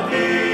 thee.